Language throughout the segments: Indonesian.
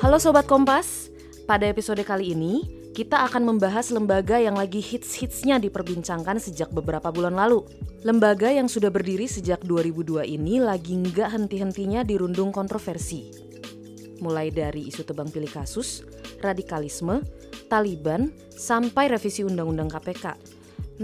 Halo Sobat Kompas, pada episode kali ini kita akan membahas lembaga yang lagi hits-hitsnya diperbincangkan sejak beberapa bulan lalu. Lembaga yang sudah berdiri sejak 2002 ini lagi nggak henti-hentinya dirundung kontroversi. Mulai dari isu tebang pilih kasus, radikalisme, Taliban, sampai revisi Undang-Undang KPK.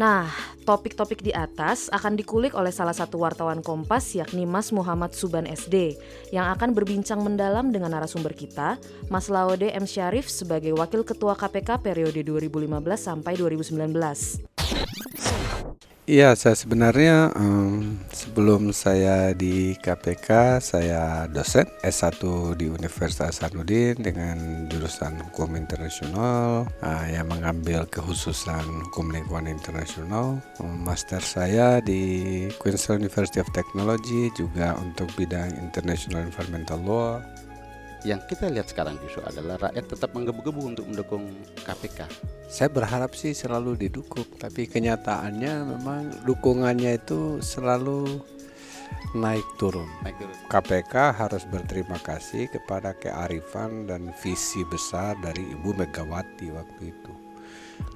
Nah, topik-topik di atas akan dikulik oleh salah satu wartawan Kompas yakni Mas Muhammad Suban SD yang akan berbincang mendalam dengan narasumber kita, Mas Laode M. Syarif sebagai Wakil Ketua KPK periode 2015 sampai 2019. Iya, saya sebenarnya um, sebelum saya di KPK, saya dosen S1 di Universitas Hasanuddin dengan jurusan Hukum Internasional uh, yang mengambil kekhususan Hukum Lingkungan Internasional. Um, master saya di Queensland University of Technology juga untuk bidang International Environmental Law yang kita lihat sekarang justru adalah rakyat tetap menggebu-gebu untuk mendukung KPK. Saya berharap sih selalu didukung, tapi kenyataannya memang dukungannya itu selalu naik turun. Naik turun. KPK harus berterima kasih kepada kearifan dan visi besar dari Ibu Megawati waktu itu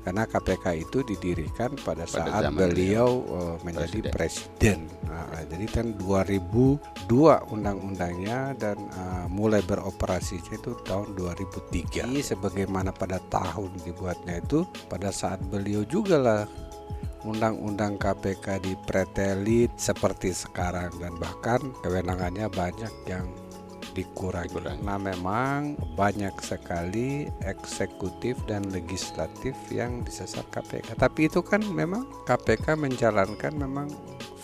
karena KPK itu didirikan pada, pada saat beliau uh, menjadi presiden. presiden. Nah, jadi kan 2002 undang-undangnya dan uh, mulai beroperasi itu tahun 2003. Jadi sebagaimana pada tahun dibuatnya itu pada saat beliau juga lah undang-undang KPK dipretelit seperti sekarang dan bahkan kewenangannya banyak yang dikurangi. Nah, memang banyak sekali eksekutif dan legislatif yang disasar KPK. Tapi itu kan memang KPK menjalankan memang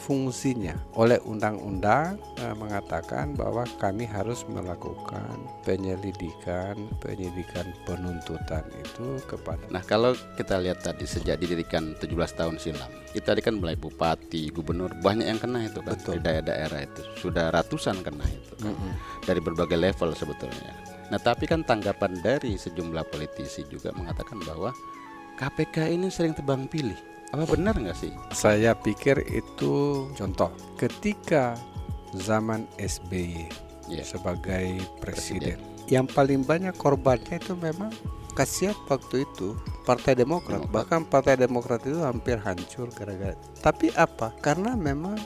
fungsinya oleh undang-undang eh, mengatakan bahwa kami harus melakukan penyelidikan penyidikan penuntutan itu kepada Nah, kalau kita lihat tadi sejak didirikan 17 tahun silam, kita tadi kan mulai bupati, gubernur banyak yang kena itu kan Betul. di daerah-daerah itu. Sudah ratusan kena itu kan. Mm -hmm. Dari berbagai level sebetulnya. Nah, tapi kan tanggapan dari sejumlah politisi juga mengatakan bahwa KPK ini sering tebang pilih apa benar nggak sih? Saya pikir itu contoh ketika zaman SBY yeah. sebagai presiden, presiden, yang paling banyak korbannya itu memang kasihan waktu itu Partai Demokrat. Demokrat. Bahkan Partai Demokrat itu hampir hancur gara-gara. Tapi apa? Karena memang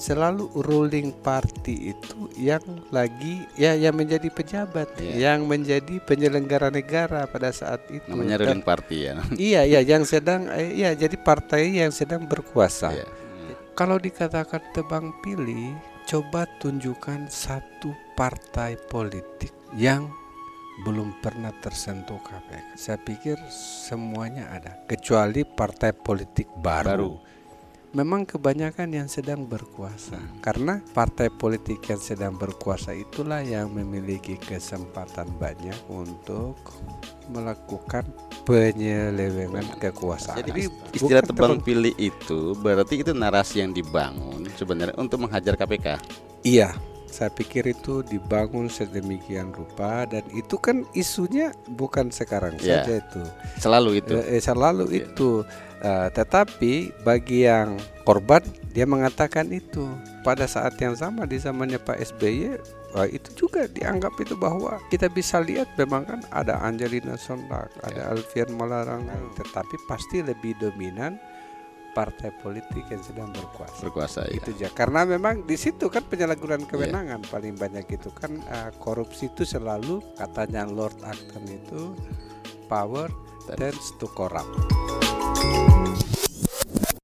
selalu ruling party itu yang lagi ya yang menjadi pejabat yeah. yang menjadi penyelenggara negara pada saat itu namanya ruling party ya iya iya yang sedang eh, iya jadi partai yang sedang berkuasa yeah. hmm. kalau dikatakan tebang pilih coba tunjukkan satu partai politik yang belum pernah tersentuh KPK. Saya pikir semuanya ada kecuali partai politik baru. baru memang kebanyakan yang sedang berkuasa karena partai politik yang sedang berkuasa itulah yang memiliki kesempatan banyak untuk melakukan penyelewengan kekuasaan. Jadi istilah tebang pilih itu berarti itu narasi yang dibangun sebenarnya untuk menghajar KPK. Iya, saya pikir itu dibangun sedemikian rupa dan itu kan isunya bukan sekarang yeah. saja itu. Selalu itu. Eh, eh selalu yeah. itu Uh, tetapi bagi yang korban dia mengatakan itu pada saat yang sama di zamannya Pak SBY uh, itu juga dianggap itu bahwa kita bisa lihat memang kan ada Angelina Sondak, ya. ada Alfian Malarang, tetapi pasti lebih dominan partai politik yang sedang berkuasa. Berkuasa itu ya. Karena memang di situ kan penyalahgunaan kewenangan yeah. paling banyak itu kan uh, korupsi itu selalu katanya Lord Acton itu power tends to corrupt.